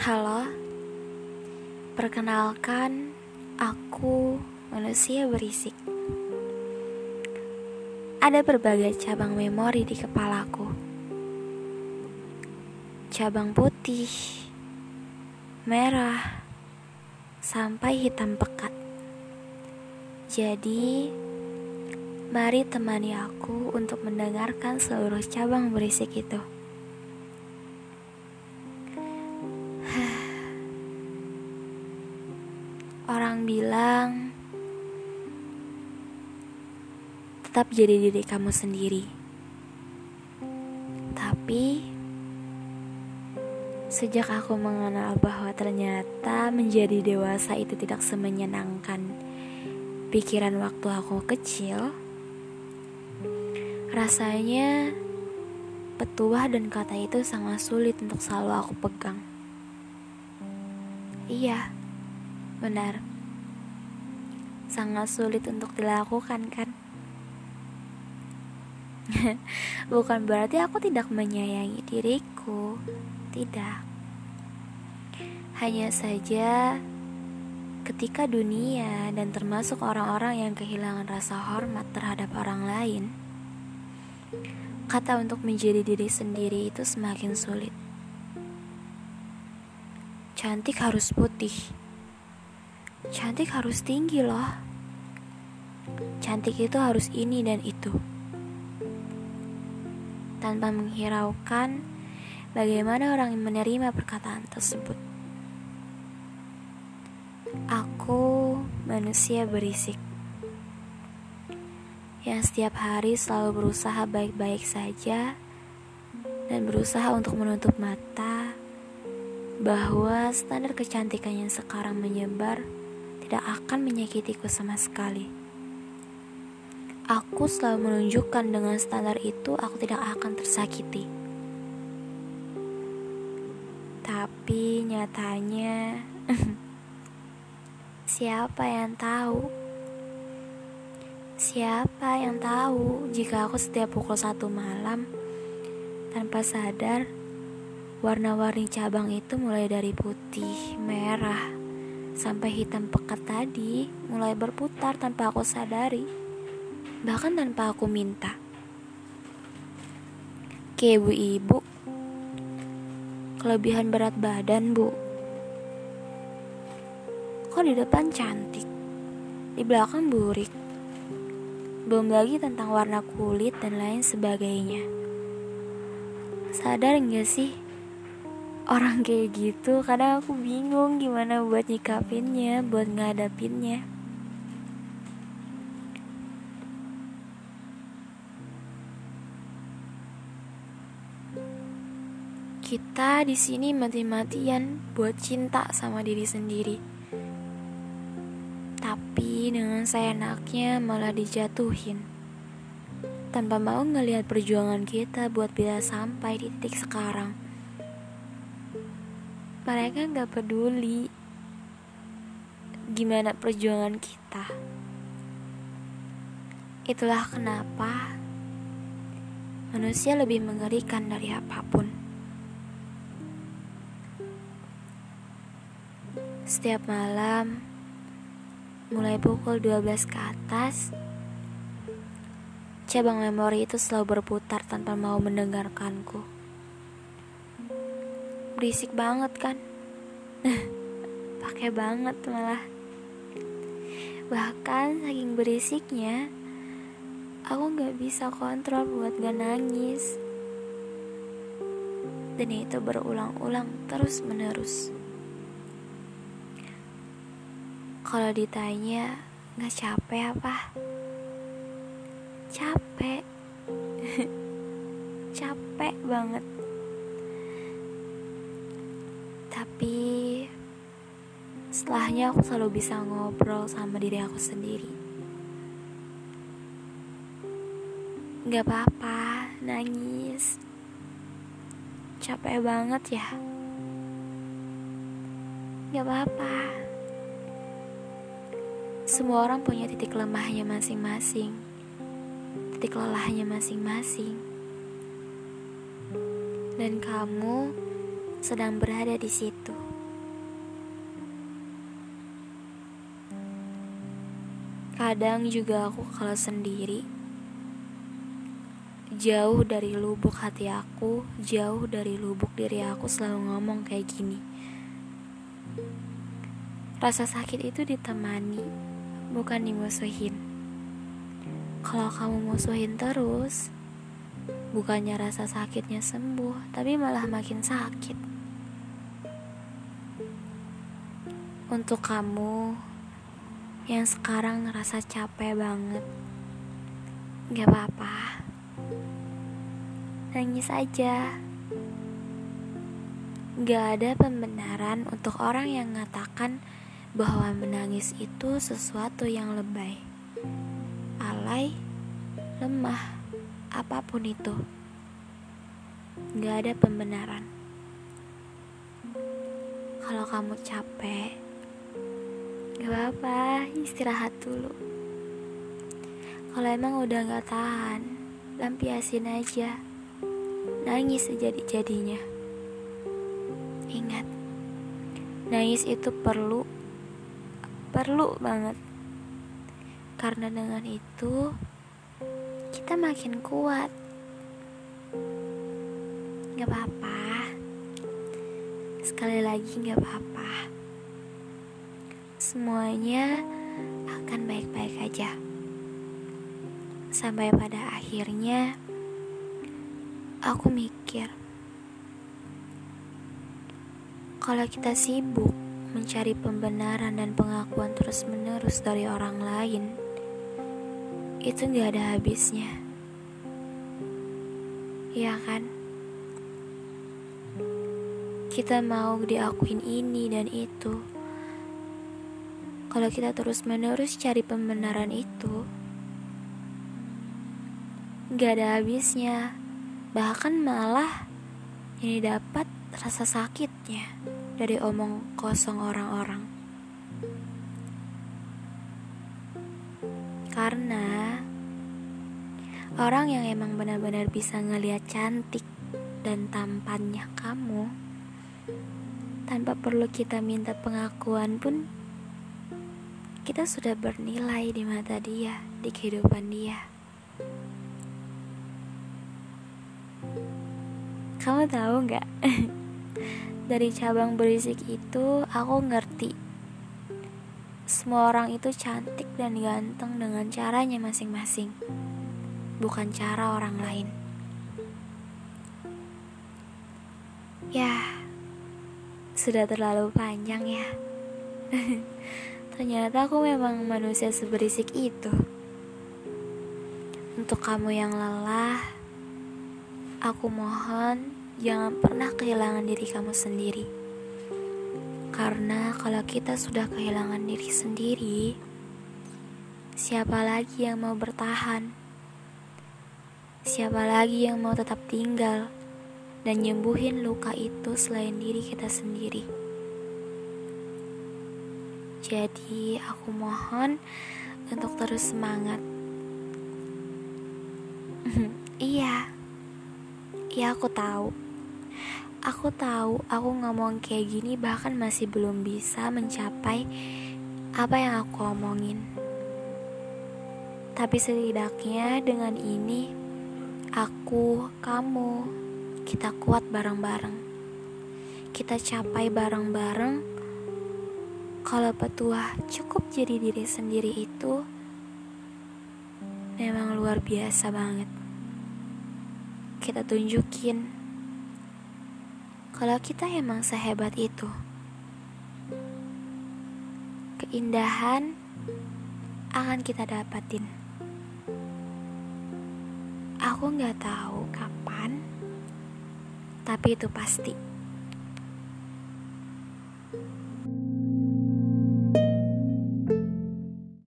Halo, perkenalkan, aku manusia berisik. Ada berbagai cabang memori di kepalaku, cabang putih, merah, sampai hitam pekat. Jadi, mari temani aku untuk mendengarkan seluruh cabang berisik itu. Orang bilang tetap jadi diri kamu sendiri. Tapi sejak aku mengenal bahwa ternyata menjadi dewasa itu tidak semenyenangkan pikiran waktu aku kecil, rasanya petuah dan kata itu sangat sulit untuk selalu aku pegang. Iya Benar. Sangat sulit untuk dilakukan kan? Bukan berarti aku tidak menyayangi diriku. Tidak. Hanya saja ketika dunia dan termasuk orang-orang yang kehilangan rasa hormat terhadap orang lain, kata untuk menjadi diri sendiri itu semakin sulit. Cantik harus putih Cantik harus tinggi loh. Cantik itu harus ini dan itu. Tanpa menghiraukan bagaimana orang yang menerima perkataan tersebut. Aku manusia berisik. Yang setiap hari selalu berusaha baik-baik saja dan berusaha untuk menutup mata bahwa standar kecantikan yang sekarang menyebar tidak akan menyakitiku sama sekali. Aku selalu menunjukkan dengan standar itu aku tidak akan tersakiti. Tapi nyatanya siapa yang tahu? Siapa yang tahu jika aku setiap pukul satu malam tanpa sadar warna-warni cabang itu mulai dari putih, merah, sampai hitam pekat tadi mulai berputar tanpa aku sadari, bahkan tanpa aku minta. Oke, ibu-ibu, kelebihan berat badan, bu. Kok di depan cantik, di belakang burik. Belum lagi tentang warna kulit dan lain sebagainya. Sadar nggak sih? Orang kayak gitu kadang aku bingung gimana buat nyikapinnya buat ngadapinnya. Kita di sini mati-matian buat cinta sama diri sendiri. Tapi dengan saya enaknya malah dijatuhin. Tanpa mau ngelihat perjuangan kita buat bisa sampai di titik sekarang mereka nggak peduli gimana perjuangan kita. Itulah kenapa manusia lebih mengerikan dari apa pun. Setiap malam, mulai pukul 12 ke atas, cabang memori itu selalu berputar tanpa mau mendengarkanku berisik banget kan. Pakai banget malah. Bahkan saking berisiknya aku nggak bisa kontrol buat gak nangis. Dan itu berulang-ulang terus menerus. Kalau ditanya nggak capek apa? Capek. Capek banget tapi setelahnya aku selalu bisa ngobrol sama diri aku sendiri. Gak apa-apa, nangis. Capek banget ya. Gak apa-apa. Semua orang punya titik lemahnya masing-masing. Titik lelahnya masing-masing. Dan kamu sedang berada di situ. Kadang juga aku kalau sendiri. Jauh dari lubuk hati aku Jauh dari lubuk diri aku selalu ngomong kayak gini. Rasa sakit itu ditemani Bukan dimusuhin. Kalau kamu musuhin terus Bukannya rasa sakitnya sembuh Tapi malah makin sakit. Untuk kamu yang sekarang ngerasa capek banget, gak apa-apa, nangis aja. Gak ada pembenaran untuk orang yang mengatakan bahwa menangis itu sesuatu yang lebay, alay, lemah, apa pun itu. Gak ada pembenaran. Kalau kamu capek, Gak apa-apa, istirahat dulu. Kalau emang udah gak tahan, lampiasin aja. Nangis sejadi-jadinya. Ingat, nangis itu perlu, perlu banget. Karena dengan itu, kita makin kuat. Gak apa-apa. Sekali lagi gak apa-apa semuanya akan baik-baik aja. Sampai pada akhirnya, aku mikir, kalau kita sibuk mencari pembenaran dan pengakuan terus-menerus dari orang lain, itu gak ada habisnya. Iya kan? Kita mau diakuin ini dan itu kalau kita terus-menerus cari pembenaran itu, gak ada habisnya. Bahkan malah ini dapat rasa sakitnya dari omong kosong orang-orang. Karena orang yang emang benar-benar bisa ngelihat cantik dan tampannya kamu tanpa perlu kita minta pengakuan pun kita sudah bernilai di mata dia, di kehidupan dia. Kamu tahu nggak? Dari cabang berisik itu, aku ngerti. Semua orang itu cantik dan ganteng dengan caranya masing-masing, bukan cara orang lain. Ya, sudah terlalu panjang ya. Ternyata aku memang manusia seberisik itu. Untuk kamu yang lelah, aku mohon jangan pernah kehilangan diri kamu sendiri. Karena kalau kita sudah kehilangan diri sendiri, siapa lagi yang mau bertahan? Siapa lagi yang mau tetap tinggal dan nyembuhin luka itu selain diri kita sendiri? Jadi aku mohon untuk terus semangat. iya. Iya aku tahu. Aku tahu aku ngomong kayak gini bahkan masih belum bisa mencapai apa yang aku omongin. Tapi setidaknya dengan ini aku, kamu, kita kuat bareng-bareng. Kita capai bareng-bareng kalau petua cukup jadi diri sendiri itu memang luar biasa banget. Kita tunjukin kalau kita emang sehebat itu. Keindahan akan kita dapatin. Aku nggak tahu kapan, tapi itu pasti.